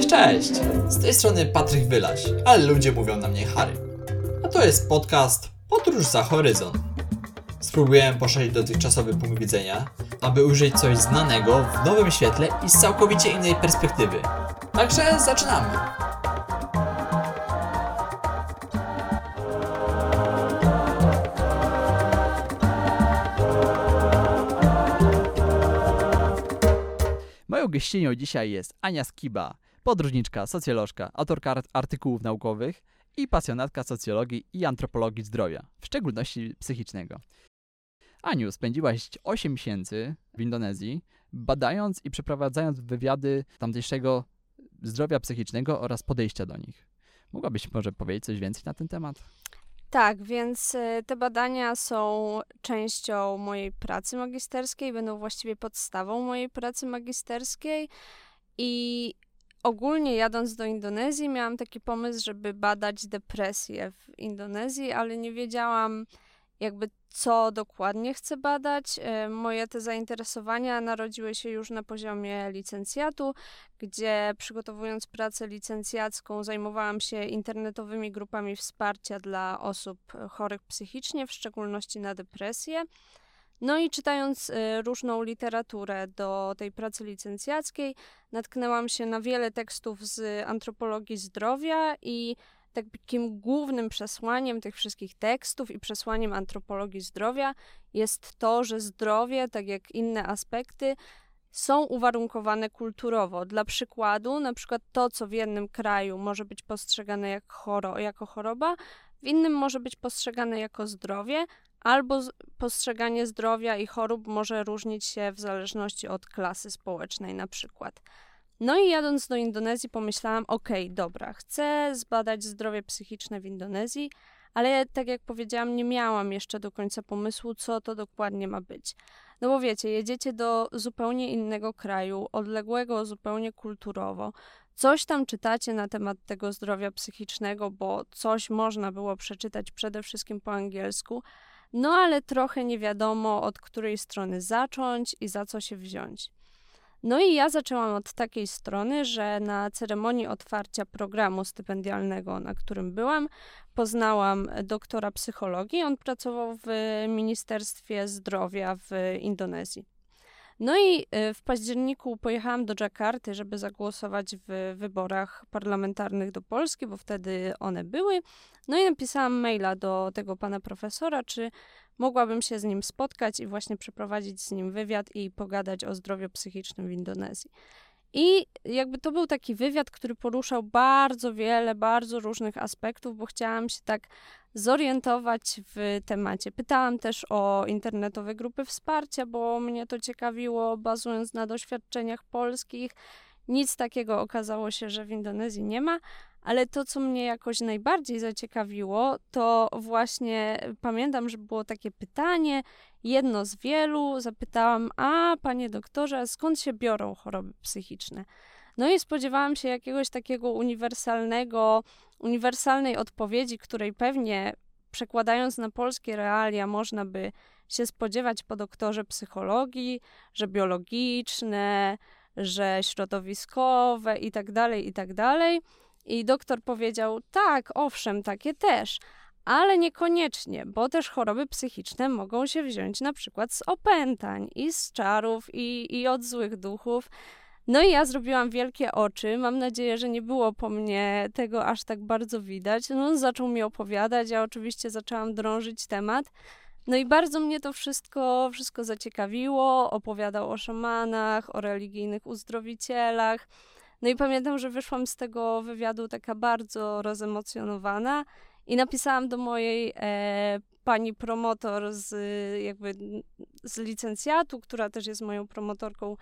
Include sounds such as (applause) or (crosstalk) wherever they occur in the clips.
Cześć, cześć! Z tej strony Patryk Wylaś, ale ludzie mówią na mnie Harry. A to jest podcast Podróż za horyzont. Spróbuję poszerzyć dotychczasowy punkt widzenia, aby ujrzeć coś znanego w nowym świetle i z całkowicie innej perspektywy. Także zaczynamy! Moją gościnią dzisiaj jest Ania Skiba, podróżniczka, socjolożka, autorka art- artykułów naukowych i pasjonatka socjologii i antropologii zdrowia, w szczególności psychicznego. Aniu, spędziłaś 8 miesięcy w Indonezji, badając i przeprowadzając wywiady tamtejszego zdrowia psychicznego oraz podejścia do nich. Mogłabyś może powiedzieć coś więcej na ten temat? Tak, więc y, te badania są częścią mojej pracy magisterskiej, będą właściwie podstawą mojej pracy magisterskiej i ogólnie jadąc do Indonezji miałam taki pomysł, żeby badać depresję w Indonezji, ale nie wiedziałam jakby co dokładnie chcę badać. E, Moje te zainteresowania narodziły się już na poziomie licencjatu, gdzie przygotowując pracę licencjacką zajmowałam się internetowymi grupami wsparcia dla osób chorych psychicznie, w szczególności na depresję. No i czytając y, różną literaturę do tej pracy licencjackiej, natknęłam się na wiele tekstów z antropologii zdrowia i takim głównym przesłaniem tych wszystkich tekstów i przesłaniem antropologii zdrowia jest to, że zdrowie, tak jak inne aspekty, są uwarunkowane kulturowo. Dla przykładu, na przykład to, co w jednym kraju może być postrzegane jak choro, jako choroba, w innym może być postrzegane jako zdrowie, albo postrzeganie zdrowia i chorób może różnić się w zależności od klasy społecznej, na przykład. No i jadąc do Indonezji, pomyślałam: okej, dobra, chcę zbadać zdrowie psychiczne w Indonezji, ale tak jak powiedziałam, nie miałam jeszcze do końca pomysłu, co to dokładnie ma być. No bo wiecie, jedziecie do zupełnie innego kraju, odległego zupełnie kulturowo. Coś tam czytacie na temat tego zdrowia psychicznego, bo coś można było przeczytać przede wszystkim po angielsku, no ale trochę nie wiadomo od której strony zacząć i za co się wziąć. No i ja zaczęłam od takiej strony, że na ceremonii otwarcia programu stypendialnego, na którym byłam, poznałam doktora psychologii. On pracował w Ministerstwie Zdrowia w Indonezji. No i y, w październiku pojechałam do Dżakarty, żeby zagłosować w wyborach parlamentarnych do Polski, bo wtedy one były. No i napisałam maila do tego pana profesora, czy mogłabym się z nim spotkać i właśnie przeprowadzić z nim wywiad i pogadać o zdrowiu psychicznym w Indonezji. I jakby to był taki wywiad, który poruszał bardzo wiele, bardzo różnych aspektów, bo chciałam się tak zorientować w temacie. Pytałam też o internetowe grupy wsparcia, bo mnie to ciekawiło, bazując na doświadczeniach polskich. Nic takiego okazało się, że w Indonezji nie ma, ale to, co mnie jakoś najbardziej zaciekawiło, to właśnie pamiętam, że było takie pytanie, jedno z wielu. Zapytałam, a panie doktorze, skąd się biorą choroby psychiczne? No i spodziewałam się jakiegoś takiego uniwersalnego, uniwersalnej odpowiedzi, której pewnie przekładając na polskie realia można by się spodziewać po doktorze psychologii, że biologiczne, że środowiskowe i tak dalej, i tak dalej. I doktor powiedział: Tak, owszem, takie też, ale niekoniecznie, bo też choroby psychiczne mogą się wziąć na przykład z opętań i z czarów i, i od złych duchów. No i ja zrobiłam wielkie oczy. Mam nadzieję, że nie było po mnie tego aż tak bardzo widać. No, zaczął mi opowiadać, ja oczywiście zaczęłam drążyć temat. No i bardzo mnie to wszystko, wszystko zaciekawiło. Opowiadał o szamanach, o religijnych uzdrowicielach. No i pamiętam, że wyszłam z tego wywiadu taka bardzo rozemocjonowana i napisałam do mojej e, pani promotor z jakby z licencjatu, która też jest moją promotorką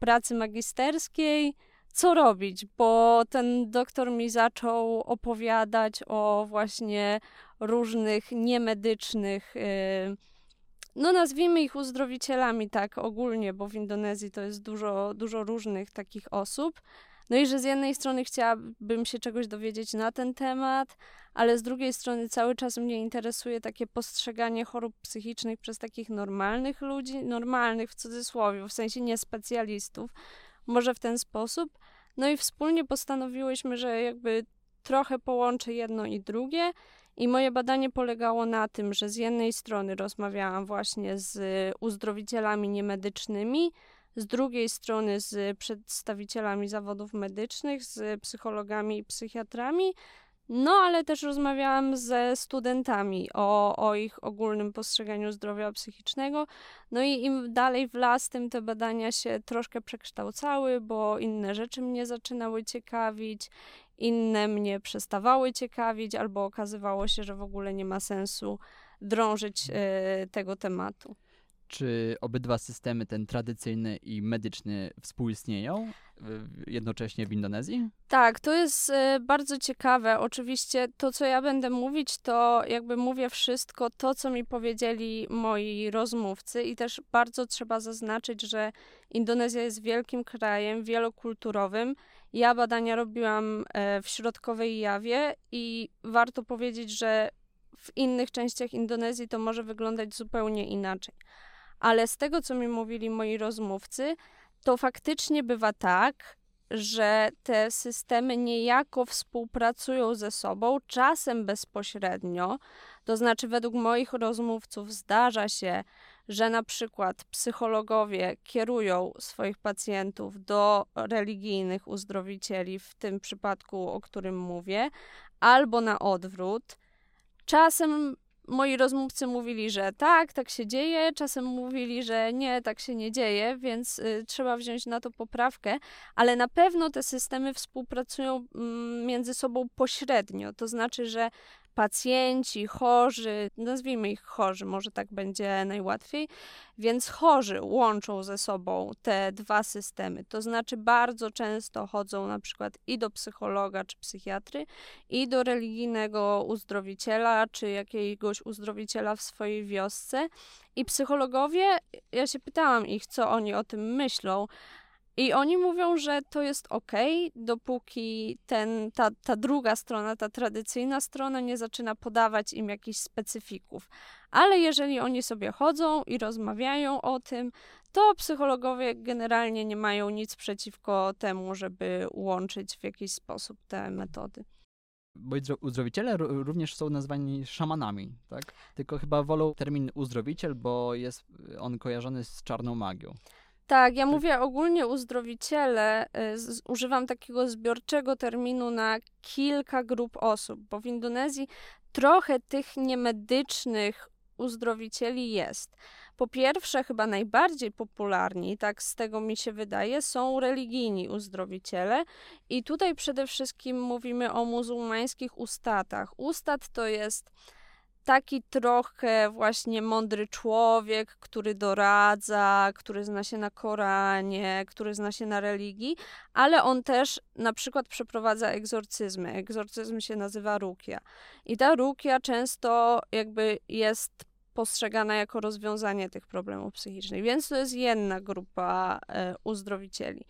pracy magisterskiej, co robić, bo ten doktor mi zaczął opowiadać o właśnie różnych niemedycznych, e, no nazwijmy ich uzdrowicielami tak ogólnie, bo w Indonezji to jest dużo, dużo różnych takich osób. No i że z jednej strony chciałabym się czegoś dowiedzieć na ten temat, ale z drugiej strony cały czas mnie interesuje takie postrzeganie chorób psychicznych przez takich normalnych ludzi, normalnych w cudzysłowie, w sensie nie specjalistów, może w ten sposób. No i wspólnie postanowiłyśmy, że jakby trochę połączę jedno i drugie. I moje badanie polegało na tym, że z jednej strony rozmawiałam właśnie z uzdrowicielami niemedycznymi, z drugiej strony z przedstawicielami zawodów medycznych, z psychologami i psychiatrami, no ale też rozmawiałam ze studentami o, o ich ogólnym postrzeganiu zdrowia psychicznego. No i im dalej w las, tym te badania się troszkę przekształcały, bo inne rzeczy mnie zaczynały ciekawić, inne mnie przestawały ciekawić, albo okazywało się, że w ogóle nie ma sensu drążyć e, tego tematu. Czy obydwa systemy, ten tradycyjny i medyczny, współistnieją jednocześnie w Indonezji? Tak, to jest e, bardzo ciekawe. Oczywiście to, co ja będę mówić, to jakby mówię wszystko to, co mi powiedzieli moi rozmówcy, i też bardzo trzeba zaznaczyć, że Indonezja jest wielkim krajem, wielokulturowym. Ja badania robiłam e, w środkowej Jawie i warto powiedzieć, że w innych częściach Indonezji to może wyglądać zupełnie inaczej. Ale z tego, co mi mówili moi rozmówcy, to faktycznie bywa tak, że te systemy niejako współpracują ze sobą, czasem bezpośrednio. To znaczy, według moich rozmówców zdarza się, że na przykład psychologowie kierują swoich pacjentów do religijnych uzdrowicieli, w tym przypadku, o którym mówię, albo na odwrót. Czasem moi rozmówcy mówili, że tak, tak się dzieje, czasem mówili, że nie, tak się nie dzieje, więc y, trzeba wziąć na to poprawkę, ale na pewno te systemy współpracują mm, między sobą pośrednio. To znaczy, że pacjenci, chorzy, nazwijmy ich chorzy, może tak będzie najłatwiej, więc chorzy łączą ze sobą te dwa systemy. To znaczy, bardzo często chodzą na przykład i do psychologa czy psychiatry, i do religijnego uzdrowiciela czy jakiegoś uzdrowiciela w swojej wiosce. I psychologowie, ja się pytałam ich, co oni o tym myślą. I oni mówią, że to jest ok, dopóki ten, ta, ta druga strona, ta tradycyjna strona nie zaczyna podawać im jakichś specyfików. Ale jeżeli oni sobie chodzą i rozmawiają o tym, to psychologowie generalnie nie mają nic przeciwko temu, żeby łączyć w jakiś sposób te metody. Bo uzdro- uzdrowiciele ró- również są nazwani szamanami, tak? Tylko chyba wolą termin uzdrowiciel, bo jest on kojarzony z czarną magią. Tak, ja mówię ogólnie uzdrowiciele, y, z, używam takiego zbiorczego terminu na kilka grup osób, bo w Indonezji trochę tych niemedycznych uzdrowicieli jest. Po pierwsze, chyba najbardziej popularni, tak z tego mi się wydaje, są religijni uzdrowiciele. I tutaj przede wszystkim mówimy o muzułmańskich ustatach. Ustat to jest taki trochę właśnie mądry człowiek, który doradza, który zna się na Koranie, który zna się na religii, ale on też na przykład przeprowadza egzorcyzmy. Egzorcyzm się nazywa rukia. I ta rukia często jakby jest postrzegana jako rozwiązanie tych problemów psychicznych. Więc to jest jedna grupa e, uzdrowicieli.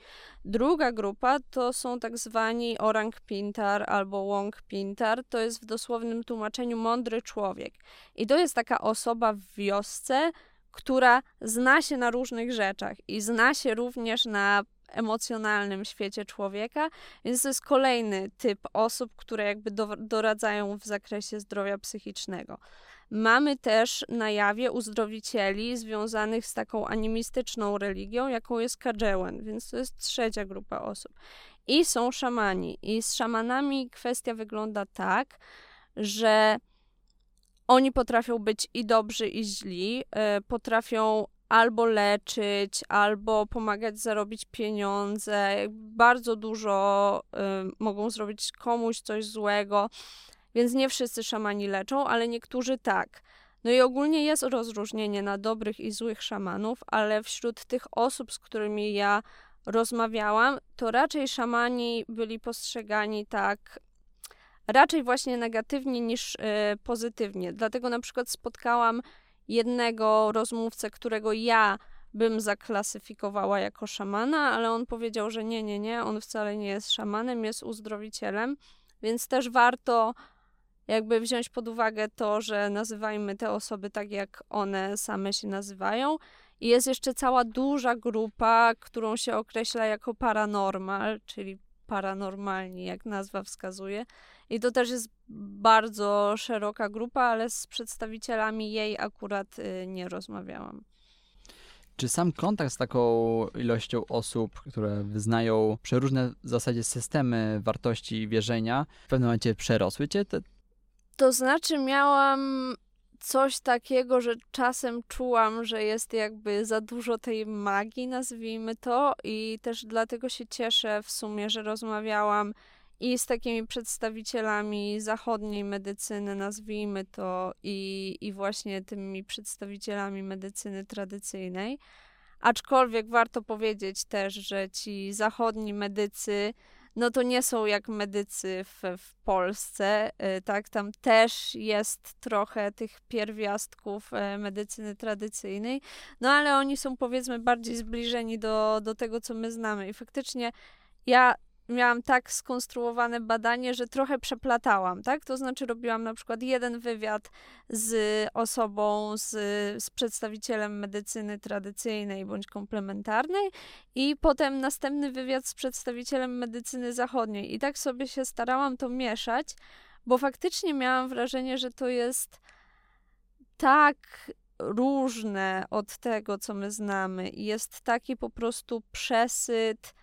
Druga grupa to są tak zwani orang pintar albo wong pintar. To jest w dosłownym tłumaczeniu mądry człowiek. I to jest taka osoba w wiosce, która zna się na różnych rzeczach i zna się również na emocjonalnym świecie człowieka, więc to jest kolejny typ osób, które jakby do, doradzają w zakresie zdrowia psychicznego. Mamy też na jawie uzdrowicieli związanych z taką animistyczną religią, jaką jest Kadżełen, więc to jest trzecia grupa osób. I są szamani. I z szamanami kwestia wygląda tak, że oni potrafią być i dobrzy, i źli, e, potrafią albo leczyć, albo pomagać zarobić pieniądze. Bardzo dużo y, mogą zrobić komuś coś złego, więc nie wszyscy szamani leczą, ale niektórzy tak. No i ogólnie jest rozróżnienie na dobrych i złych szamanów, ale wśród tych osób, z którymi ja rozmawiałam, to raczej szamani byli postrzegani tak raczej właśnie negatywnie niż y, pozytywnie. Dlatego na przykład spotkałam jednego rozmówcę, którego ja bym zaklasyfikowała jako szamana, ale on powiedział, że nie, nie, nie, on wcale nie jest szamanem, jest uzdrowicielem, więc też warto jakby wziąć pod uwagę to, że nazywajmy te osoby tak, jak one same się nazywają. I jest jeszcze cała duża grupa, którą się określa jako paranormal, czyli paranormalni, jak nazwa wskazuje. I to też jest bardzo szeroka grupa, ale z przedstawicielami jej akurat y, nie rozmawiałam. Czy sam kontakt z taką ilością osób, które wyznają przeróżne w zasadzie systemy wartości i wierzenia, w pewnym momencie przerosły cię? Te... To znaczy, miałam coś takiego, że czasem czułam, że jest jakby za dużo tej magii, nazwijmy to, i też dlatego się cieszę w sumie, że rozmawiałam i z takimi przedstawicielami zachodniej medycyny, nazwijmy to, i, i właśnie tymi przedstawicielami medycyny tradycyjnej. Aczkolwiek warto powiedzieć też, że ci zachodni medycy, no to nie są jak medycy w, w Polsce, y, tak? Tam też jest trochę tych pierwiastków e, medycyny tradycyjnej, no ale oni są powiedzmy bardziej zbliżeni do, do tego, co my znamy. I faktycznie ja miałam tak skonstruowane badanie, że trochę przeplatałam, tak? To znaczy robiłam na przykład jeden wywiad z osobą, z, z przedstawicielem medycyny tradycyjnej bądź komplementarnej i potem następny wywiad z przedstawicielem medycyny zachodniej. I tak sobie się starałam to mieszać, bo faktycznie miałam wrażenie, że to jest tak różne od tego, co my znamy. I jest taki po prostu przesyt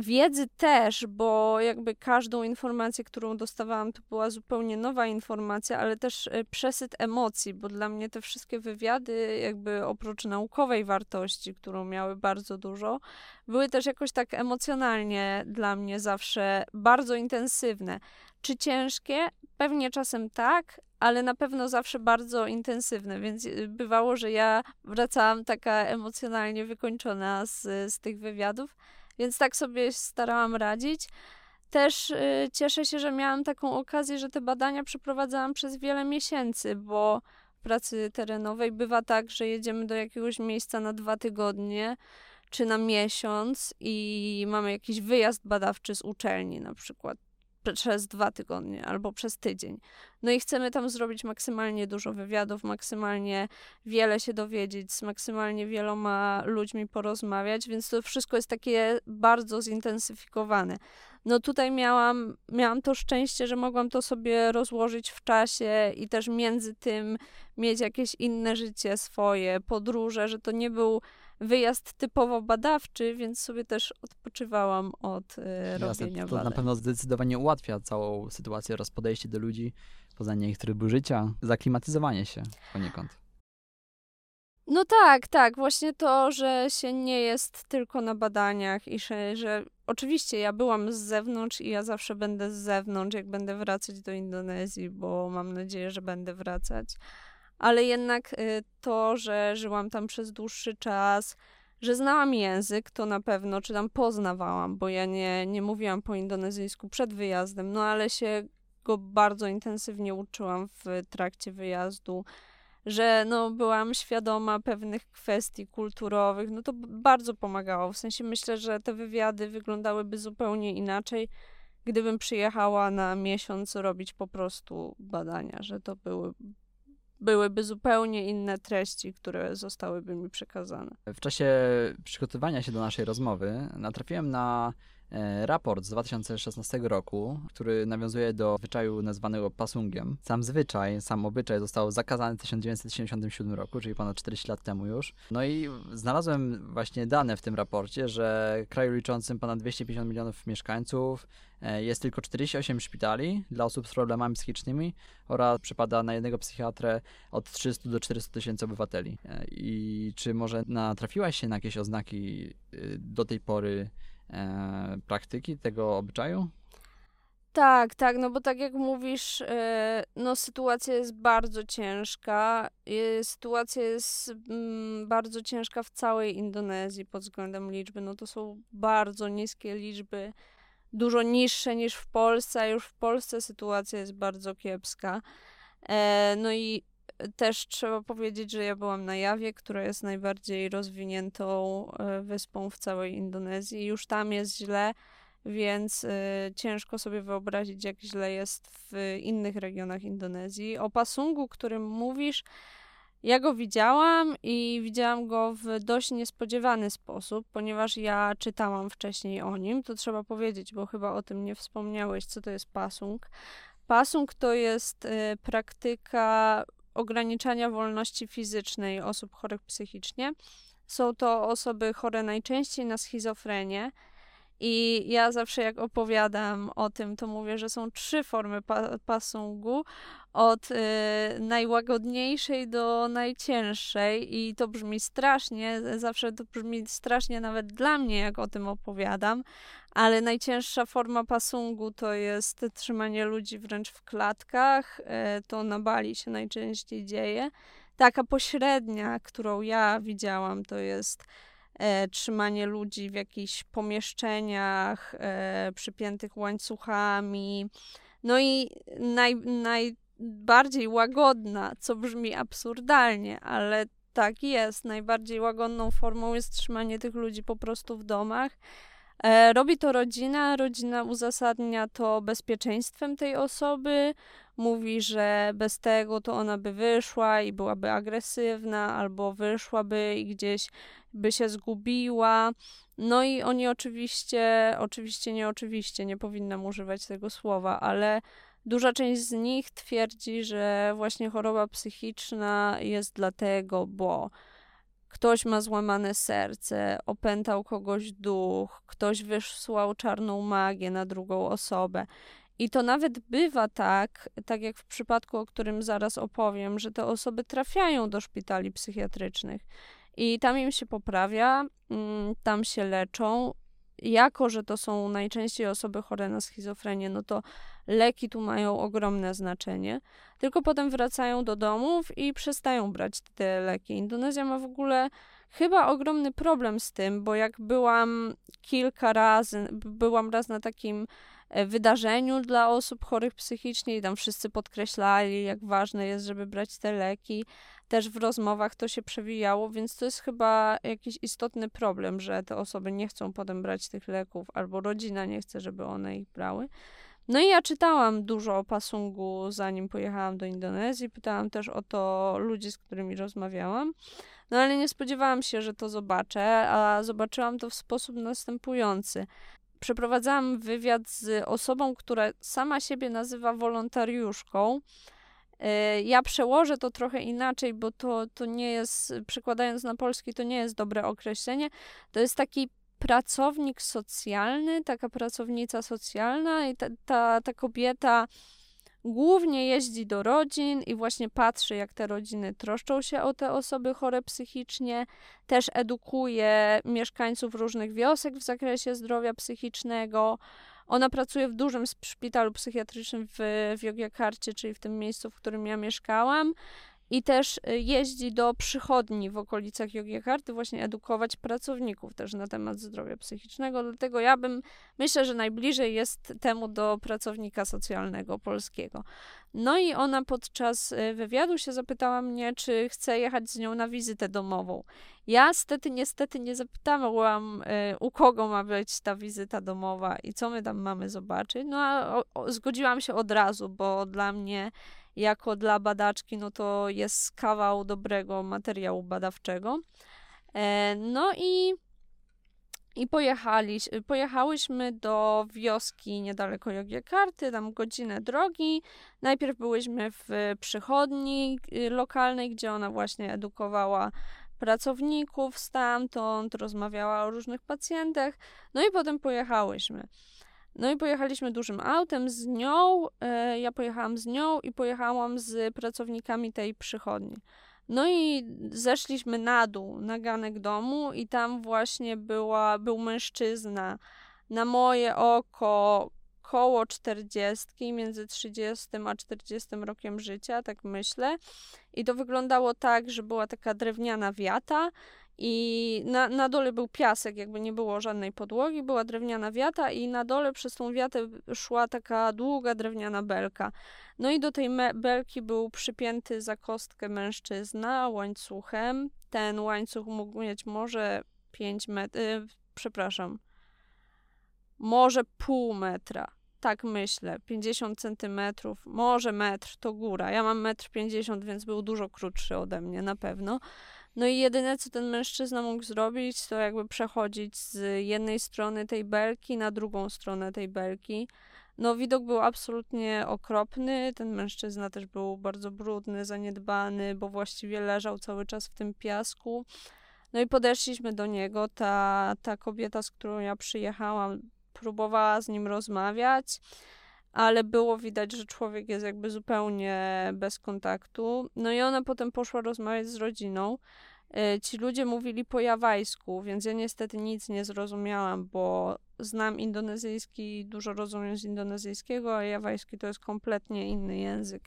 wiedzy też, bo jakby każdą informację, którą dostawałam, to była zupełnie nowa informacja, ale też e, przesyt emocji, bo dla mnie te wszystkie wywiady, jakby oprócz naukowej wartości, którą miały bardzo dużo, były też jakoś tak emocjonalnie dla mnie zawsze bardzo intensywne. Czy ciężkie? Pewnie czasem tak, ale na pewno zawsze bardzo intensywne, więc e, bywało, że ja wracałam taka emocjonalnie wykończona z, z tych wywiadów. Więc tak sobie starałam radzić. Też y, cieszę się, że miałam taką okazję, że te badania przeprowadzałam przez wiele miesięcy, bo w pracy terenowej bywa tak, że jedziemy do jakiegoś miejsca na dwa tygodnie czy na miesiąc i mamy jakiś wyjazd badawczy z uczelni na przykład przez dwa tygodnie albo przez tydzień. No i chcemy tam zrobić maksymalnie dużo wywiadów, maksymalnie wiele się dowiedzieć, z maksymalnie wieloma ludźmi porozmawiać, więc to wszystko jest takie bardzo zintensyfikowane. No tutaj miałam, miałam to szczęście, że mogłam to sobie rozłożyć w czasie i też między tym mieć jakieś inne życie swoje, podróże, że to nie był wyjazd typowo badawczy, więc sobie też odpoczywałam od y, Jasne, robienia to badań. na pewno zdecydowanie ułatwia całą sytuację oraz podejście do ludzi, poznanie ich trybu życia, zaklimatyzowanie się poniekąd. No tak, tak. Właśnie to, że się nie jest tylko na badaniach i że, że oczywiście ja byłam z zewnątrz i ja zawsze będę z zewnątrz, jak będę wracać do Indonezji, bo mam nadzieję, że będę wracać. Ale jednak y, to, że żyłam tam przez dłuższy czas, że znałam język, to na pewno, czy tam poznawałam, bo ja nie, nie mówiłam po indonezyjsku przed wyjazdem, no ale się go bardzo intensywnie uczyłam w trakcie wyjazdu że no, byłam świadoma pewnych kwestii kulturowych, no to bardzo pomagało. W sensie myślę, że te wywiady wyglądałyby zupełnie inaczej, gdybym przyjechała na miesiąc robić po prostu badania, że to były, byłyby zupełnie inne treści, które zostałyby mi przekazane. W czasie przygotowania się do naszej rozmowy natrafiłem na raport z 2016 roku, który nawiązuje do zwyczaju nazwanego pasungiem. Sam zwyczaj, sam obyczaj został zakazany w 1977 roku, czyli ponad 40 lat temu już. No i znalazłem właśnie dane w tym raporcie, że kraju liczącym ponad 250 milionów mieszkańców e, jest tylko 48 szpitali dla osób z problemami psychicznymi oraz przypada na jednego psychiatrę od 300 do 400 tysięcy obywateli. E, I czy może natrafiłaś się na jakieś oznaki do tej pory e, praktyki tego obyczaju? Tak, tak, no bo tak jak mówisz, e, no sytuacja jest bardzo ciężka. Sytuacja jest mm, bardzo ciężka w całej Indonezji pod względem liczby. No to są bardzo niskie liczby, dużo niższe niż w Polsce, a już w Polsce sytuacja jest bardzo kiepska. E, no i też trzeba powiedzieć, że ja byłam na Jawie, która jest najbardziej rozwiniętą e, wyspą w całej Indonezji. Już tam jest źle, więc y, ciężko sobie wyobrazić, jak źle jest w innych regionach Indonezji. O Pasungu, którym mówisz, Ja go widziałam i widziałam go w dość niespodziewany sposób, ponieważ ja czytałam wcześniej o nim. To trzeba powiedzieć, bo chyba o tym nie wspomniałeś, co to jest pasung. Pasung to jest y, praktyka ograniczania wolności fizycznej osób chorych psychicznie. Są to osoby chore najczęściej na schizofrenię. I ja zawsze jak opowiadam o tym, to mówię, że są trzy formy pa pasungu, od y, najłagodniejszej do najcięższej i to brzmi strasznie, zawsze to brzmi strasznie nawet dla mnie, jak o tym opowiadam, ale najcięższa forma pasungu to jest trzymanie ludzi wręcz w klatkach, y, to na Bali się najczęściej dzieje. Taka pośrednia, którą ja widziałam, to jest e, trzymanie ludzi w jakichś pomieszczeniach e, przypiętych łańcuchami. No i naj, najbardziej łagodna, co brzmi absurdalnie, ale tak jest. Najbardziej łagodną formą jest trzymanie tych ludzi po prostu w domach. E, robi to rodzina, rodzina uzasadnia to bezpieczeństwem tej osoby, mówi, że bez tego to ona by wyszła i byłaby agresywna, albo wyszłaby i gdzieś by się zgubiła. No i oni oczywiście, oczywiście nie oczywiście, nie powinnam używać tego słowa, ale duża część z nich twierdzi, że właśnie choroba psychiczna jest dlatego, bo ktoś ma złamane serce, opętał kogoś duch, ktoś wysłał czarną magię na drugą osobę. I to nawet bywa tak, tak jak w przypadku, o którym zaraz opowiem, że te osoby trafiają do szpitali psychiatrycznych i tam im się poprawia, mm, tam się leczą. Jako, że to są najczęściej osoby chore na schizofrenię, no to leki tu mają ogromne znaczenie. Tylko potem wracają do domów i przestają brać te leki. Indonezja ma w ogóle chyba ogromny problem z tym, bo jak byłam kilka razy, byłam raz na takim wydarzeniu dla osób chorych psychicznie i tam wszyscy podkreślali, jak ważne jest, żeby brać te leki. Też w rozmowach to się przewijało, więc to jest chyba jakiś istotny problem, że te osoby nie chcą potem brać tych leków, albo rodzina nie chce, żeby one ich brały. No i ja czytałam dużo o pasungu, zanim pojechałam do Indonezji. Pytałam też o to ludzi, z którymi rozmawiałam. No ale nie spodziewałam się, że to zobaczę, a zobaczyłam to w sposób następujący przeprowadzałam wywiad z osobą, która sama siebie nazywa wolontariuszką. E, ja przełożę to trochę inaczej, bo to, to nie jest, przekładając na polski, to nie jest dobre określenie. To jest taki pracownik socjalny, taka pracownica socjalna i ta, ta, ta kobieta Głównie jeździ do rodzin i właśnie patrzy, jak te rodziny troszczą się o te osoby chore psychicznie. Też edukuje mieszkańców różnych wiosek w zakresie zdrowia psychicznego. Ona pracuje w dużym szpitalu psychiatrycznym w, w Jogjakarcie, czyli w tym miejscu, w którym ja mieszkałam i też y, jeździ do przychodni w okolicach Jogjakarty właśnie edukować pracowników też na temat zdrowia psychicznego. Dlatego ja bym, myślę, że najbliżej jest temu do pracownika socjalnego polskiego. No i ona podczas y, wywiadu się zapytała mnie, czy chcę jechać z nią na wizytę domową. Ja stety, niestety nie zapytałam, y, u kogo ma być ta wizyta domowa i co my tam mamy zobaczyć. No a zgodziłam się od razu, bo dla mnie jako dla badaczki, no to jest kawał dobrego materiału badawczego. E, no i, i pojechali, pojechałyśmy do wioski niedaleko Jogjakarty, tam godzinę drogi. Najpierw byłyśmy w przychodni y, lokalnej, gdzie ona właśnie edukowała pracowników stamtąd, rozmawiała o różnych pacjentach, no i potem pojechałyśmy. No i pojechaliśmy dużym autem z nią. E, ja pojechałam z nią i pojechałam z pracownikami tej przychodni. No i zeszliśmy na dół, na ganek domu, i tam właśnie była, był mężczyzna. Na moje oko koło 40, między 30 a 40 rokiem życia, tak myślę. I to wyglądało tak, że była taka drewniana wiata i na, na dole był piasek, jakby nie było żadnej podłogi, była drewniana wiata i na dole przez tą wiatę szła taka długa drewniana belka. No i do tej belki był przypięty za kostkę mężczyzna łańcuchem. Ten łańcuch mógł mieć może 5 metrów, yy, przepraszam, może pół metra. tak myślę, 50 centymetrów, może metr to góra. Ja mam metr 50, więc był dużo krótszy ode mnie na pewno. No i jedyne, co ten mężczyzna mógł zrobić, to jakby przechodzić z jednej strony tej belki na drugą stronę tej belki. No, widok był absolutnie okropny. Ten mężczyzna też był bardzo brudny, zaniedbany, bo właściwie leżał cały czas w tym piasku. No i podeszliśmy do niego. Ta, ta kobieta, z którą ja przyjechałam, próbowała z nim rozmawiać, ale było widać, że człowiek jest jakby zupełnie bez kontaktu. No i ona potem poszła rozmawiać z rodziną. E, ci ludzie mówili po jawajsku, więc ja niestety nic nie zrozumiałam, bo znam indonezyjski, dużo rozumiem z indonezyjskiego, a jawajski to jest kompletnie inny język.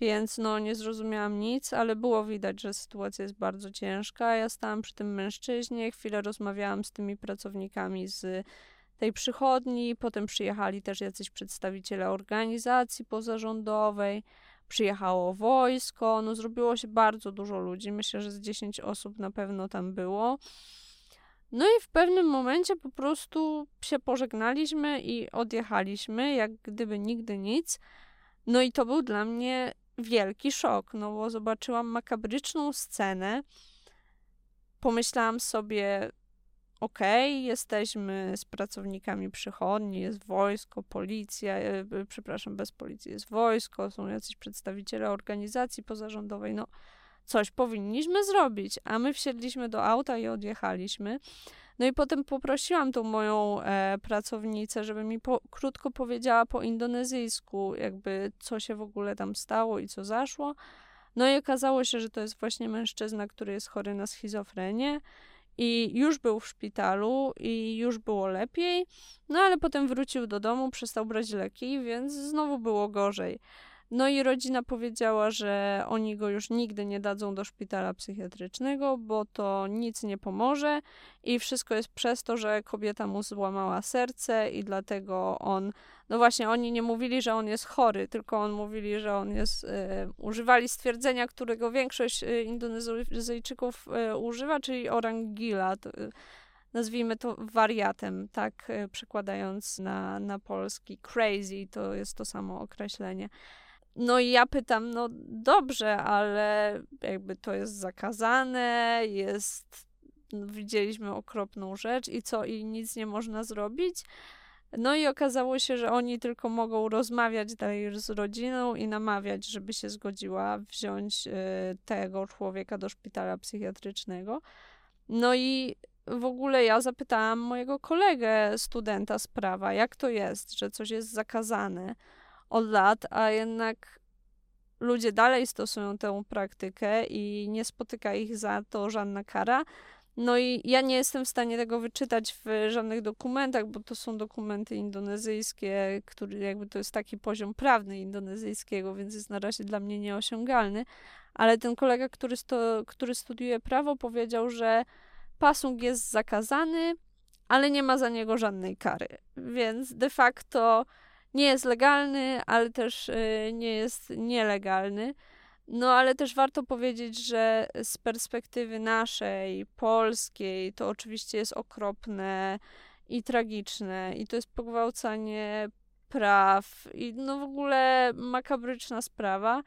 Więc no nie zrozumiałam nic, ale było widać, że sytuacja jest bardzo ciężka. Ja stałam przy tym mężczyźnie, chwilę rozmawiałam z tymi pracownikami z tej przychodni, potem przyjechali też jacyś przedstawiciele organizacji pozarządowej, przyjechało wojsko, no zrobiło się bardzo dużo ludzi, myślę, że z 10 osób na pewno tam było. No i w pewnym momencie po prostu się pożegnaliśmy i odjechaliśmy, jak gdyby nigdy nic. No i to był dla mnie wielki szok, no bo zobaczyłam makabryczną scenę. Pomyślałam sobie, okej, okay, jesteśmy z pracownikami przychodni, jest wojsko, policja, e, przepraszam, bez policji jest wojsko, są jacyś przedstawiciele organizacji pozarządowej, no coś powinniśmy zrobić, a my wsiedliśmy do auta i odjechaliśmy. No i potem poprosiłam tą moją e, pracownicę, żeby mi po, krótko powiedziała po indonezyjsku, jakby co się w ogóle tam stało i co zaszło. No i okazało się, że to jest właśnie mężczyzna, który jest chory na schizofrenię i już był w szpitalu i już było lepiej, no ale potem wrócił do domu, przestał brać leki, więc znowu było gorzej. No i rodzina powiedziała, że oni go już nigdy nie dadzą do szpitala psychiatrycznego, bo to nic nie pomoże i wszystko jest przez to, że kobieta mu złamała serce i dlatego on, no właśnie, oni nie mówili, że on jest chory, tylko on mówili, że on jest, y, używali stwierdzenia, którego większość y, Indonezyjczyków y, używa, czyli orangila. To, nazwijmy to wariatem, tak przekładając na, na polski. Crazy to jest to samo określenie. No i ja pytam, no dobrze, ale jakby to jest zakazane, jest, widzieliśmy okropną rzecz i co, i nic nie można zrobić. No i okazało się, że oni tylko mogą rozmawiać dalej z rodziną i namawiać, żeby się zgodziła wziąć y, tego człowieka do szpitala psychiatrycznego. No i w ogóle ja zapytałam mojego kolegę, studenta z prawa, jak to jest, że coś jest zakazane od lat, a jednak ludzie dalej stosują tę praktykę i nie spotyka ich za to żadna kara. No i ja nie jestem w stanie tego wyczytać w żadnych dokumentach, bo to są dokumenty indonezyjskie, który jakby to jest taki poziom prawny indonezyjskiego, więc jest na razie dla mnie nieosiągalny. Ale ten kolega, który, sto, który studiuje prawo, powiedział, że pasung jest zakazany, ale nie ma za niego żadnej kary. Więc de facto nie jest legalny, ale też y, nie jest nielegalny. No, ale też warto powiedzieć, że z perspektywy naszej, polskiej, to oczywiście jest okropne i tragiczne, i to jest pogwałcanie praw, i no w ogóle makabryczna sprawa.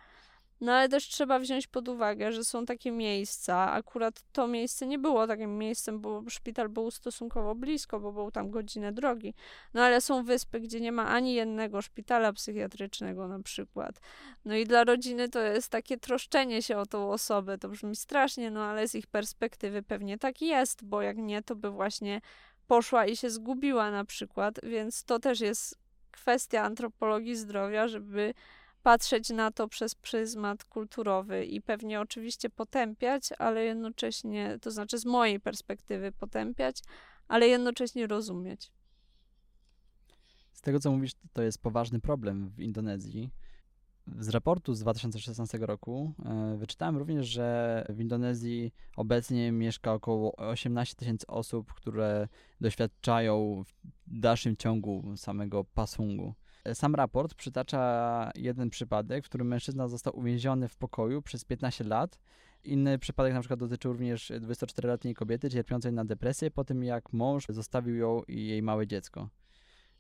No ale też trzeba wziąć pod uwagę, że są takie miejsca. Akurat to miejsce nie było takim miejscem, bo szpital był stosunkowo blisko, bo był tam godzinę drogi. No ale są wyspy, gdzie nie ma ani jednego szpitala psychiatrycznego na przykład. No i dla rodziny to jest takie troszczenie się o tą osobę. To brzmi strasznie, no ale z ich perspektywy pewnie tak jest, bo jak nie, to by właśnie poszła i się zgubiła na przykład. Więc to też jest kwestia antropologii zdrowia, żeby patrzeć na to przez pryzmat kulturowy i pewnie oczywiście potępiać, ale jednocześnie, to znaczy z mojej perspektywy potępiać, ale jednocześnie rozumieć. Z tego co mówisz, to jest poważny problem w Indonezji. Z raportu z 2016 roku e, wyczytałem również, że w Indonezji obecnie mieszka około 18 tysięcy osób, które doświadczają w dalszym ciągu samego pasungu. Sam raport przytacza jeden przypadek, w którym mężczyzna został uwięziony w pokoju przez 15 lat. Inny przypadek na przykład dotyczył również 24-letniej kobiety cierpiącej na depresję po tym, jak mąż zostawił ją i jej małe dziecko.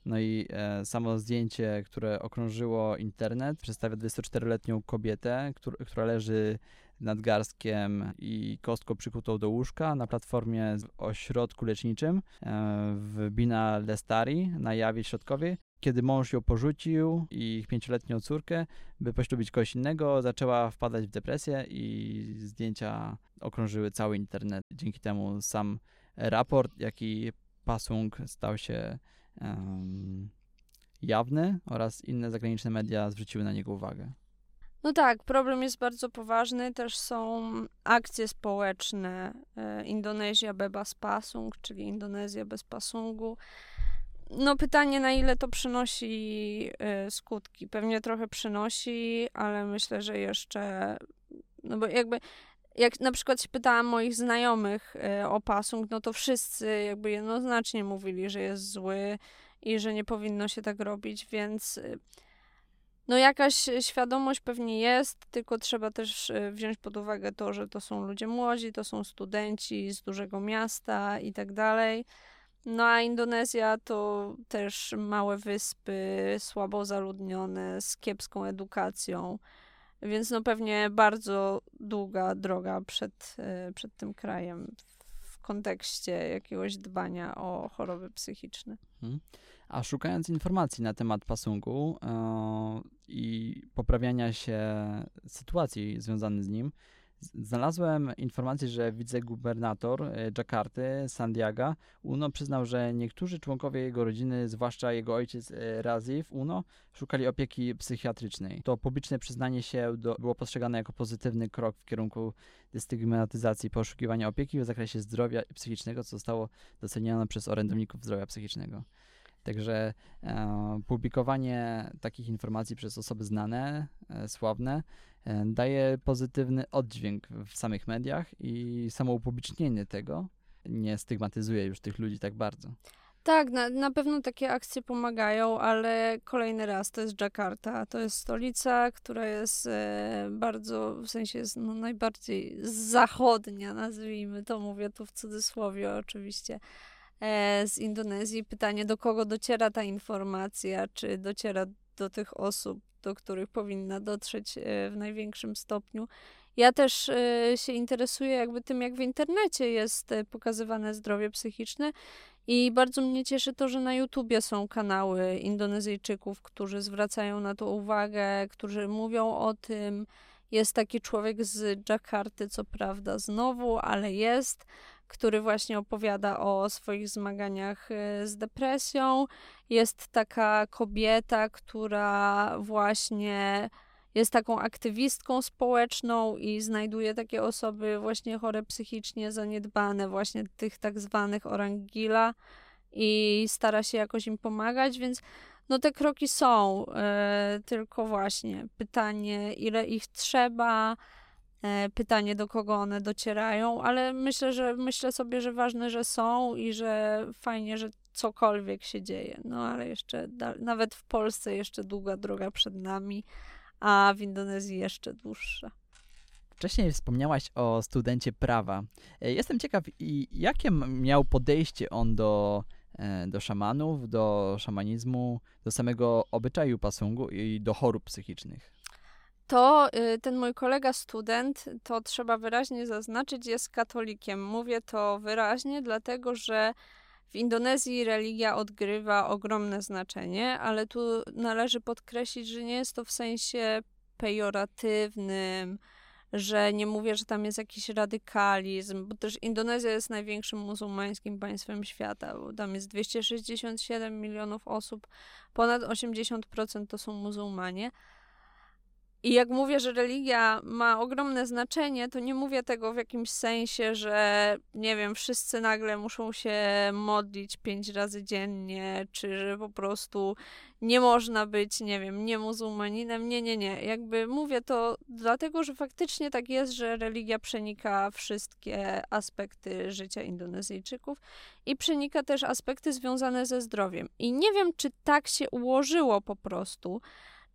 No i e, samo zdjęcie, które okrążyło internet, przedstawia 24-letnią kobietę, któr, która leży nad garstkiem i kostką przykutą do łóżka na platformie w ośrodku leczniczym e, w Bina Lestari na Jawie Środkowej. Kiedy mąż ją porzucił i ich pięcioletnią córkę, by poślubić kogoś innego, zaczęła wpadać w depresję i zdjęcia okrążyły cały internet. Dzięki temu sam raport, jak i Pasung stał się um, jawny oraz inne zagraniczne media zwróciły na niego uwagę. No tak, problem jest bardzo poważny. Też są akcje społeczne. E, Indonezja Bebas Pasung, czyli Indonezja bez pasungu. No pytanie, na ile to przynosi y, skutki. Pewnie trochę przynosi, ale myślę, że jeszcze, no bo jakby, jak na przykład się pytałam moich znajomych y, o pasung, no to wszyscy jakby jednoznacznie mówili, że jest zły i że nie powinno się tak robić, więc y, no jakaś świadomość pewnie jest, tylko trzeba też wziąć pod uwagę to, że to są ludzie młodzi, to są studenci z dużego miasta i tak dalej. No a Indonezja to też małe wyspy, słabo zaludnione, z kiepską edukacją. Więc no pewnie bardzo długa droga przed, e, przed tym krajem w kontekście jakiegoś dbania o choroby psychiczne. Hmm. A szukając informacji na temat pasungu yy, i poprawiania się sytuacji związanych z nim, Znalazłem informację, że wicegubernator e, Jakarty, Sandiaga Uno, przyznał, że niektórzy członkowie jego rodziny, zwłaszcza jego ojciec e, Razif Uno, szukali opieki psychiatrycznej. To publiczne przyznanie się do, było postrzegane jako pozytywny krok w kierunku destygmatyzacji poszukiwania opieki w zakresie zdrowia psychicznego, co zostało docenione przez orędowników zdrowia psychicznego. Także e, publikowanie takich informacji przez osoby znane, e, sławne, daje pozytywny oddźwięk w samych mediach i samo upublicznienie tego nie stygmatyzuje już tych ludzi tak bardzo. Tak, na, na pewno takie akcje pomagają, ale kolejny raz to jest Jakarta. To jest stolica, która jest e, bardzo, w sensie jest no, najbardziej zachodnia, nazwijmy to, mówię tu w cudzysłowie oczywiście E, z Indonezji. Pytanie, do kogo dociera ta informacja, czy dociera do tych osób, do których powinna dotrzeć e, w największym stopniu. Ja też e, się interesuję jakby tym, jak w internecie jest pokazywane zdrowie psychiczne i bardzo mnie cieszy to, że na YouTubie są kanały Indonezyjczyków, którzy zwracają na to uwagę, którzy mówią o tym. Jest taki człowiek z Jakarty, co prawda znowu, ale jest który właśnie opowiada o swoich zmaganiach y, z depresją. Jest taka kobieta, która właśnie jest taką aktywistką społeczną i znajduje takie osoby właśnie chore psychicznie, zaniedbane, właśnie tych tak zwanych orangila i stara się jakoś im pomagać, więc no te kroki są, yy, tylko właśnie pytanie, ile ich trzeba, E, pytanie, do kogo one docierają, ale myślę, że myślę sobie, że ważne, że są i że fajnie, że cokolwiek się dzieje. No ale jeszcze nawet w Polsce jeszcze długa droga przed nami, a w Indonezji jeszcze dłuższa. Wcześniej wspomniałaś o studencie prawa. E, jestem ciekaw, jakie miał podejście on do, e, do szamanów, do szamanizmu, do samego obyczaju pasungu i do chorób psychicznych to y, ten mój kolega student, to trzeba wyraźnie zaznaczyć, jest katolikiem. Mówię to wyraźnie, dlatego że w Indonezji religia odgrywa ogromne znaczenie, ale tu należy podkreślić, że nie jest to w sensie pejoratywnym, że nie mówię, że tam jest jakiś radykalizm, bo też Indonezja jest największym muzułmańskim państwem świata, bo tam jest 267 milionów osób, ponad 80% to są muzułmanie. I jak mówię, że religia ma ogromne znaczenie, to nie mówię tego w jakimś sensie, że nie wiem, wszyscy nagle muszą się modlić pięć razy dziennie, czy że po prostu nie można być, nie wiem, nie muzułmaninem. Nie, nie, nie. Jakby mówię to dlatego, że faktycznie tak jest, że religia przenika wszystkie aspekty życia Indonezyjczyków i przenika też aspekty związane ze zdrowiem. I nie wiem, czy tak się ułożyło po prostu,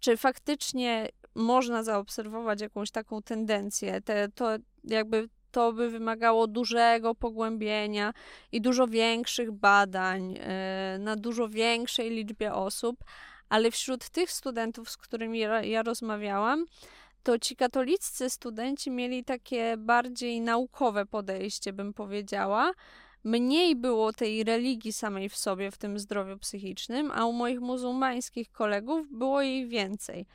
czy faktycznie można zaobserwować jakąś taką tendencję. Te, to jakby to by wymagało dużego pogłębienia i dużo większych badań e, na dużo większej liczbie osób, ale wśród tych studentów, z którymi ja, rozmawiałam, to ci katoliccy studenci mieli takie bardziej naukowe podejście, bym powiedziała. Mniej było tej religii samej w sobie, w tym zdrowiu psychicznym, a u moich muzułmańskich kolegów było jej więcej.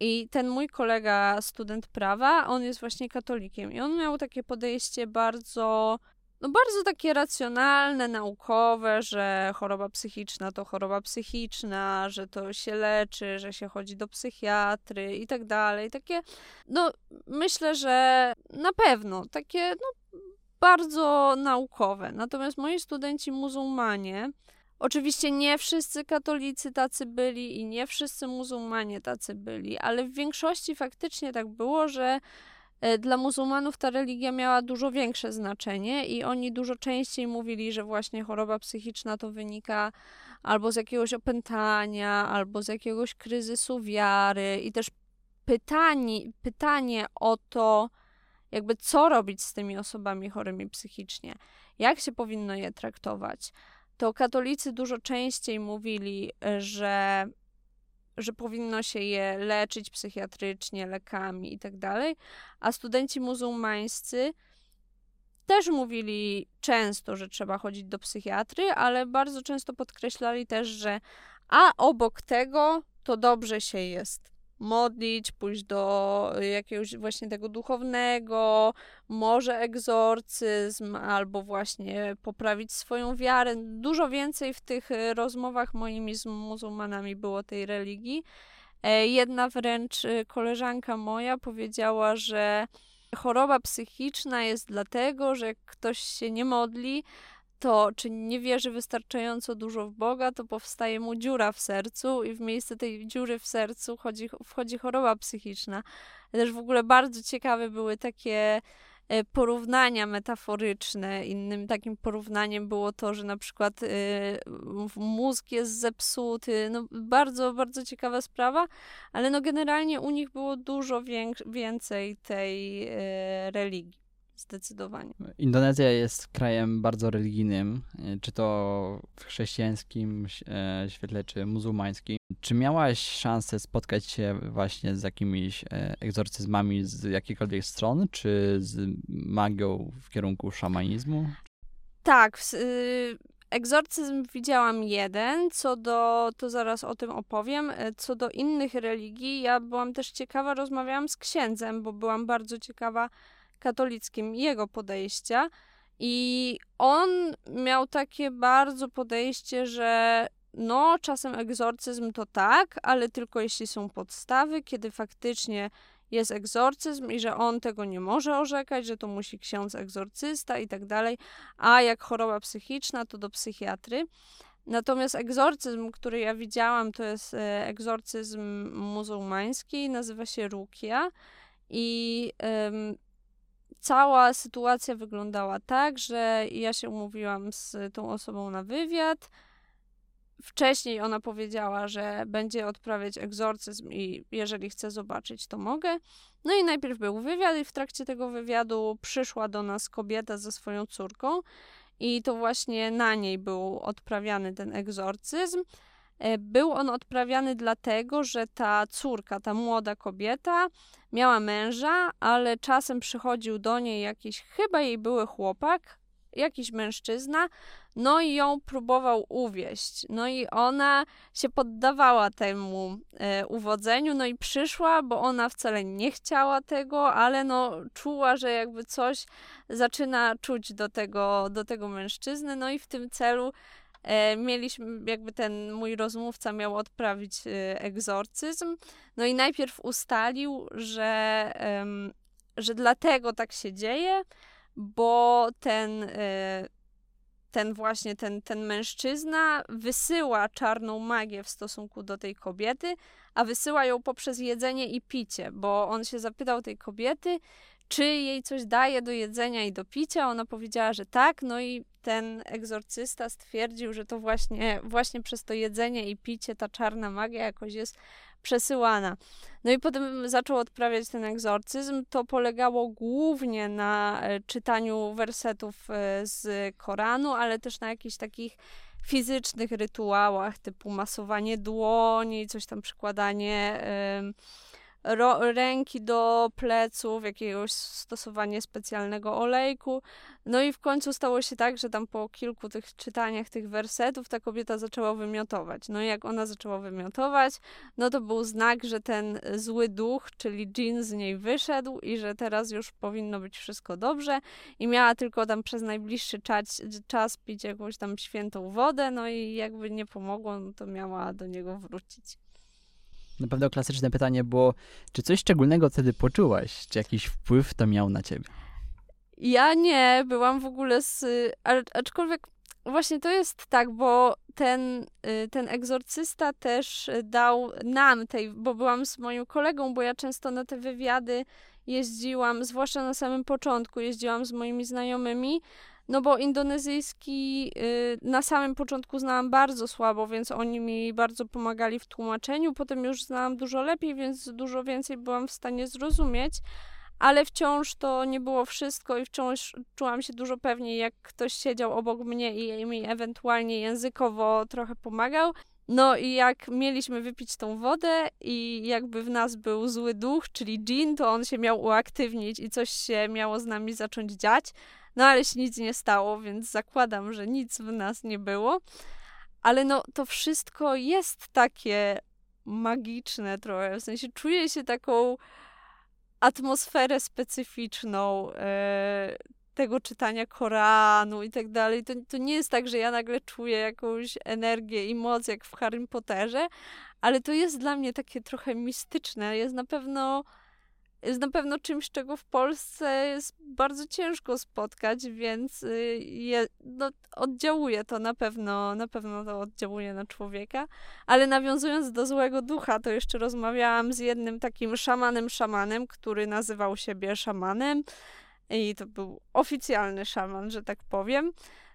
I ten mój kolega, student prawa, on jest właśnie katolikiem i on miał takie podejście bardzo, no bardzo takie racjonalne, naukowe, że choroba psychiczna to choroba psychiczna, że to się leczy, że się chodzi do psychiatry i tak dalej. Takie, no myślę, że na pewno takie, no bardzo naukowe. Natomiast moi studenci muzułmanie, Oczywiście nie wszyscy katolicy tacy byli i nie wszyscy muzułmanie tacy byli, ale w większości faktycznie tak było, że e, dla muzułmanów ta religia miała dużo większe znaczenie i oni dużo częściej mówili, że właśnie choroba psychiczna to wynika albo z jakiegoś opętania, albo z jakiegoś kryzysu wiary i też pytanie, pytanie o to, jakby co robić z tymi osobami chorymi psychicznie, jak się powinno je traktować to katolicy dużo częściej mówili, e, że, że powinno się je leczyć psychiatrycznie, lekami i tak a studenci muzułmańscy też mówili często, że trzeba chodzić do psychiatry, ale bardzo często podkreślali też, że a obok tego to dobrze się jest modlić, pójść do jakiegoś właśnie tego duchownego, może egzorcyzm, albo właśnie poprawić swoją wiarę. Dużo więcej w tych e, rozmowach moimi z muzułmanami było tej religii. E, jedna wręcz e, koleżanka moja powiedziała, że choroba psychiczna jest dlatego, że ktoś się nie modli, to czy nie wierzy wystarczająco dużo w Boga, to powstaje mu dziura w sercu i w miejsce tej dziury w sercu wchodzi, wchodzi choroba psychiczna. Też w ogóle bardzo ciekawe były takie e, porównania metaforyczne. Innym takim porównaniem było to, że na przykład y, mózg jest zepsuty. No, bardzo, bardzo ciekawa sprawa, ale no generalnie u nich było dużo więcej tej y, religii. Zdecydowanie. Indonezja jest krajem bardzo religijnym, e, czy to w chrześcijańskim e, świetle, czy muzułmańskim. Czy miałaś szansę spotkać się właśnie z jakimiś e, egzorcyzmami z jakiejkolwiek strony, czy z magią w kierunku szamanizmu? Tak, y, Egzorcyzm widziałam jeden, co do, to zaraz o tym opowiem. Co do innych religii, ja byłam też ciekawa, rozmawiałam z księdzem, bo byłam bardzo ciekawa, katolickim, jego podejścia. I on miał takie bardzo podejście, że no, czasem egzorcyzm to tak, ale tylko jeśli są podstawy, kiedy faktycznie jest egzorcyzm i że on tego nie może orzekać, że to musi ksiądz egzorcysta i tak dalej, a jak choroba psychiczna, to do psychiatry. Natomiast egzorcyzm, który ja widziałam, to jest e, egzorcyzm muzułmański, nazywa się Rukia i cała sytuacja wyglądała tak, że ja się umówiłam z tą osobą na wywiad. Wcześniej ona powiedziała, że będzie odprawiać egzorcyzm i jeżeli chce zobaczyć, to mogę. No i najpierw był wywiad i w trakcie tego wywiadu przyszła do nas kobieta ze swoją córką i to właśnie na niej był odprawiany ten egzorcyzm. E, był on odprawiany dlatego, że ta córka, ta młoda kobieta, miała męża, ale czasem przychodził do niej jakiś, chyba jej były chłopak, jakiś mężczyzna, no i ją próbował uwieść. No i ona się poddawała temu e, uwodzeniu, no i przyszła, bo ona wcale nie chciała tego, ale no czuła, że jakby coś zaczyna czuć do tego, do tego mężczyzny, no i w tym celu mieliśmy, jakby ten mój rozmówca miał odprawić e, egzorcyzm. No i najpierw ustalił, że, że dlatego tak się dzieje, bo ten, e, ten właśnie ten, ten mężczyzna wysyła czarną magię w stosunku do tej kobiety, a wysyła ją poprzez jedzenie i picie, bo on się zapytał tej kobiety, czy jej coś daje do jedzenia i do picia. Ona powiedziała, że tak, no i ten egzorcysta stwierdził, że to właśnie, właśnie przez to jedzenie i picie ta czarna magia jakoś jest przesyłana. No i potem zaczął odprawiać ten egzorcyzm. To polegało głównie na e, czytaniu wersetów e, z Koranu, ale też na jakichś takich fizycznych rytuałach, typu masowanie dłoni, coś tam przykładanie ro- ręki do pleców, jakiegoś stosowanie specjalnego olejku. No i w końcu stało się tak, że tam po kilku tych czytaniach tych wersetów ta kobieta zaczęła wymiotować. No i jak ona zaczęła wymiotować, no to był znak, że ten zły duch, czyli dżin z niej wyszedł i że teraz już powinno być wszystko dobrze i miała tylko tam przez najbliższy czas, czas pić jakąś tam świętą wodę, no i jakby nie pomogło, no to miała do niego wrócić. Na pewno klasyczne pytanie było, czy coś szczególnego wtedy poczułaś? Czy jakiś wpływ to miał na ciebie? Ja nie, byłam w ogóle z. Aczkolwiek właśnie to jest tak, bo ten, y, ten egzorcysta też dał nam tej, bo byłam z moim kolegą, bo ja często na te wywiady jeździłam, zwłaszcza na samym początku, jeździłam z moimi znajomymi no bo indonezyjski y, na samym początku znałam bardzo słabo, więc oni mi bardzo pomagali w tłumaczeniu. Potem już znałam dużo lepiej, więc dużo więcej byłam w stanie zrozumieć. Ale wciąż to nie było wszystko i wciąż czułam się dużo pewniej, jak ktoś siedział obok mnie i mi ewentualnie językowo trochę pomagał. No i jak mieliśmy wypić tą wodę i jakby w nas był zły duch, czyli dżin, to on się miał uaktywnić i coś się miało z nami zacząć dziać. No ale się nic nie stało, więc zakładam, że nic w nas nie było. Ale no to wszystko jest takie magiczne trochę. W sensie czuję się taką atmosferę specyficzną e, tego czytania Koranu i tak dalej. To, to nie jest tak, że ja nagle czuję jakąś energię i moc jak w Harry Potterze, ale to jest dla mnie takie trochę mistyczne. Jest na pewno jest na pewno czymś, czego w Polsce jest bardzo ciężko spotkać, więc y, je, no, oddziałuje to na pewno, na pewno to oddziałuje na człowieka. Ale nawiązując do złego ducha, to jeszcze rozmawiałam z jednym takim szamanem szamanem, który nazywał siebie szamanem i to był oficjalny szaman, że tak powiem.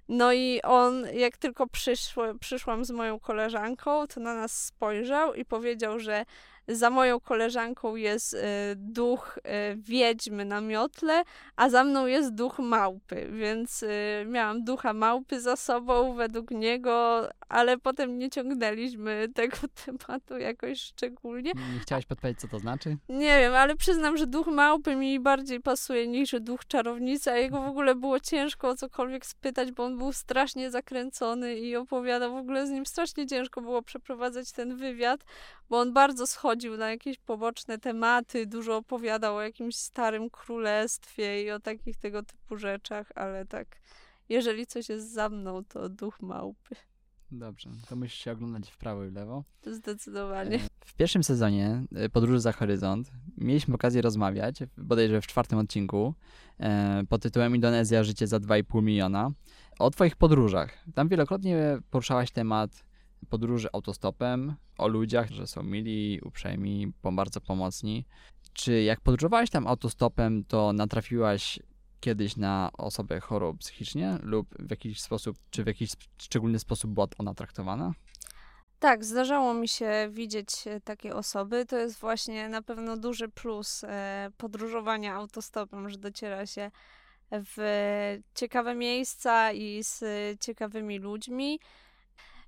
No i on, jak tylko przyszło, przyszłam z moją koleżanką, to na nas spojrzał i powiedział, że za moją koleżanką jest e, duch e, wiedźmy na miotle, a za mną jest duch małpy, więc e, miałam ducha małpy za sobą według niego, ale potem nie ciągnęliśmy (laughs) tego tematu jakoś szczególnie. Nie chciałaś podpowiedzieć, co to znaczy? Nie wiem, ale przyznam, że duch małpy mi bardziej pasuje niż duch czarownicy, a jego w ogóle było ciężko o cokolwiek spytać, bo on był strasznie zakręcony i opowiadał, w ogóle z nim strasznie ciężko było przeprowadzać ten wywiad, bo on bardzo schodził na jakieś poboczne tematy, dużo opowiadał o jakimś starym królestwie i o takich tego typu rzeczach, ale tak, jeżeli coś jest za mną, to duch małpy. Dobrze, to musisz się oglądać w prawo i w lewo. Zdecydowanie. E, w pierwszym sezonie e, Podróży za Horyzont mieliśmy okazję rozmawiać, bodajże w czwartym odcinku, e, pod tytułem Indonezja, życie za 2,5 miliona, o twoich podróżach. Tam wielokrotnie poruszałaś temat podróży autostopem, o ludziach, że są mili, uprzejmi, bardzo pomocni. Czy jak podróżowałaś tam autostopem, to natrafiłaś kiedyś na osobę chorą psychicznie lub w jakiś sposób, czy w jakiś szczególny sposób była ona traktowana? Tak, zdarzało mi się widzieć e, takie osoby. To jest właśnie na pewno duży plus e, podróżowania autostopem, że dociera się w ciekawe miejsca i z ciekawymi ludźmi.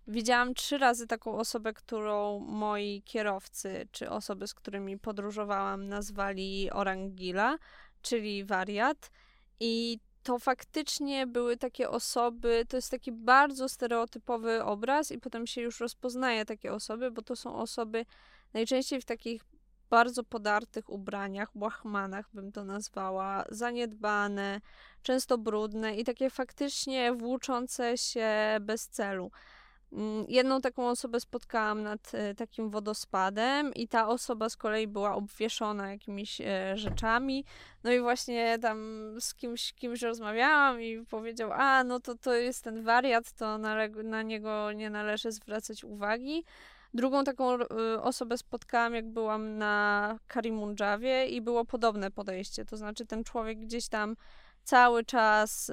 Widziałam trzy razy taką osobę, którą moi kierowcy, czy osoby, z którymi podróżowałam, nazwali orangila, czyli wariat. I to faktycznie były takie osoby, to jest taki bardzo stereotypowy obraz, i potem się już rozpoznaje takie osoby, bo to są osoby najczęściej w takich bardzo podartych ubraniach, łachmanach bym to nazwała, zaniedbane, często brudne i takie faktycznie włóczące się bez celu. Mm, jedną taką osobę spotkałam nad e, takim wodospadem, i ta osoba z kolei była obwieszona jakimiś e, rzeczami. No i właśnie tam z kimś, kimś rozmawiałam i powiedział: A, no to to jest ten wariat, to na, na niego nie należy zwracać uwagi. Drugą taką e, osobę spotkałam, jak byłam na Karimundżawie, i było podobne podejście. To znaczy, ten człowiek gdzieś tam cały czas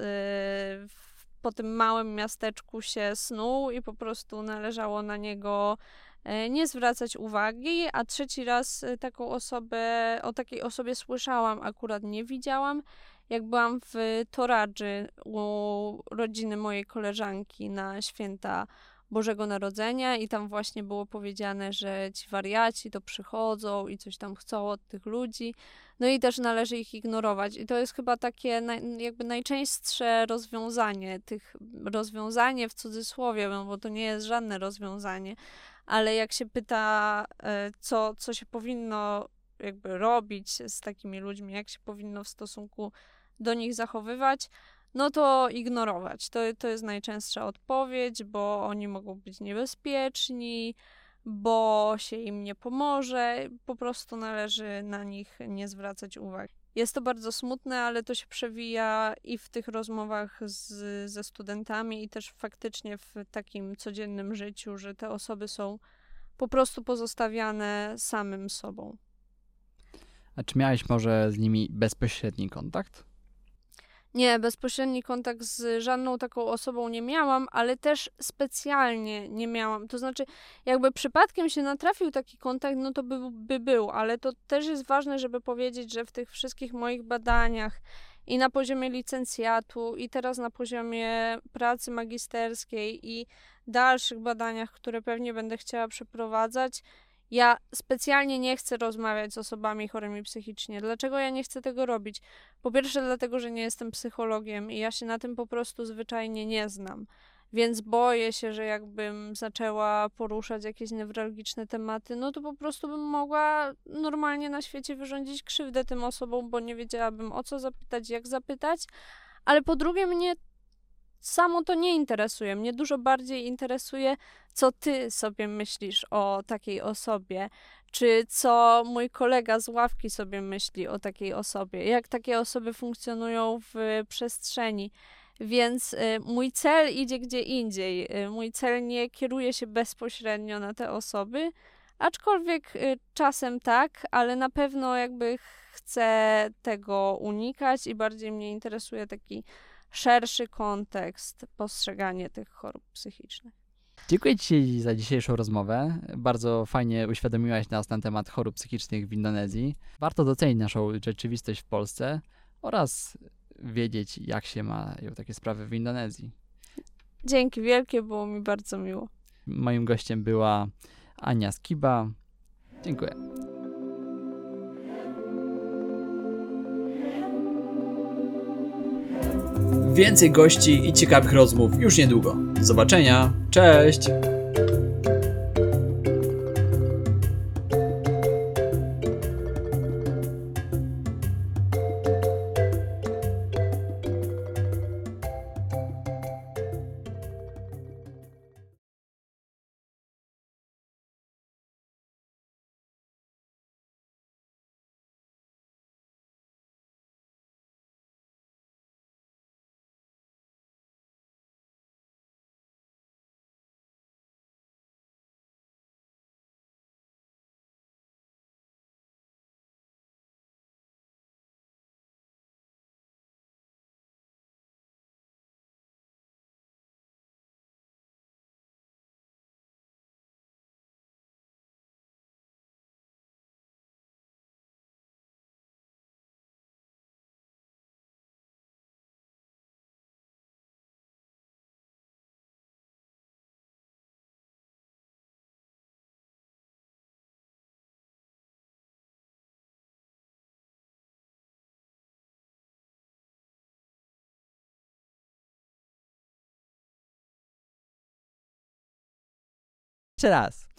po tym małym miasteczku się snuł i po prostu należało na niego e, nie zwracać uwagi, a trzeci raz e, taką osobę, o takiej osobie słyszałam, akurat nie widziałam, jak byłam w Toradży u rodziny mojej koleżanki na święta Bożego Narodzenia i tam właśnie było powiedziane, że ci wariaci to przychodzą i coś tam chcą od tych ludzi. No i też należy ich ignorować. I to jest chyba takie jakby najczęstsze rozwiązanie tych, rozwiązanie w cudzysłowie, no bo to nie jest żadne rozwiązanie, ale jak się pyta, e, co, co się powinno jakby robić z takimi ludźmi, jak się powinno w stosunku do nich zachowywać, no to ignorować. To, to jest najczęstsza odpowiedź, bo oni mogą być niebezpieczni, bo się im nie pomoże, po prostu należy na nich nie zwracać uwagi. Jest to bardzo smutne, ale to się przewija i w tych rozmowach z, ze studentami, i też faktycznie w takim codziennym życiu, że te osoby są po prostu pozostawiane samym sobą. A czy miałeś może z nimi bezpośredni kontakt? Nie, bezpośredni kontakt z żadną taką osobą nie miałam, ale też specjalnie nie miałam. To znaczy, jakby przypadkiem się natrafił taki kontakt, no to by, by był, ale to też jest ważne, żeby powiedzieć, że w tych wszystkich moich badaniach i na poziomie licencjatu, i teraz na poziomie pracy magisterskiej i dalszych badaniach, które pewnie będę chciała przeprowadzać, ja specjalnie nie chcę rozmawiać z osobami chorymi psychicznie. Dlaczego ja nie chcę tego robić? Po pierwsze, dlatego, że nie jestem psychologiem i ja się na tym po prostu zwyczajnie nie znam. Więc boję się, że jakbym zaczęła poruszać jakieś newralgiczne tematy, no to po prostu bym mogła normalnie na świecie wyrządzić krzywdę tym osobom, bo nie wiedziałabym o co zapytać, jak zapytać. Ale po drugie, mnie samo to nie interesuje. Mnie dużo bardziej interesuje, co ty sobie myślisz o takiej osobie, czy co mój kolega z ławki sobie myśli o takiej osobie, jak takie osoby funkcjonują w przestrzeni. Więc y, mój cel idzie gdzie indziej. Y, mój cel nie kieruje się bezpośrednio na te osoby, aczkolwiek y, czasem tak, ale na pewno jakby chcę tego unikać i bardziej mnie interesuje taki szerszy kontekst, postrzeganie tych chorób psychicznych. Dziękuję Ci za dzisiejszą rozmowę. Bardzo fajnie uświadomiłaś nas na temat chorób psychicznych w Indonezji. Warto docenić naszą rzeczywistość w Polsce oraz wiedzieć, jak się mają takie sprawy w Indonezji. Dzięki wielkie, było mi bardzo miło. Moim gościem była Ania Skiba. Dziękuję. Więcej gości i ciekawych rozmów już niedługo. Do zobaczenia. Cześć! Jeszcze raz.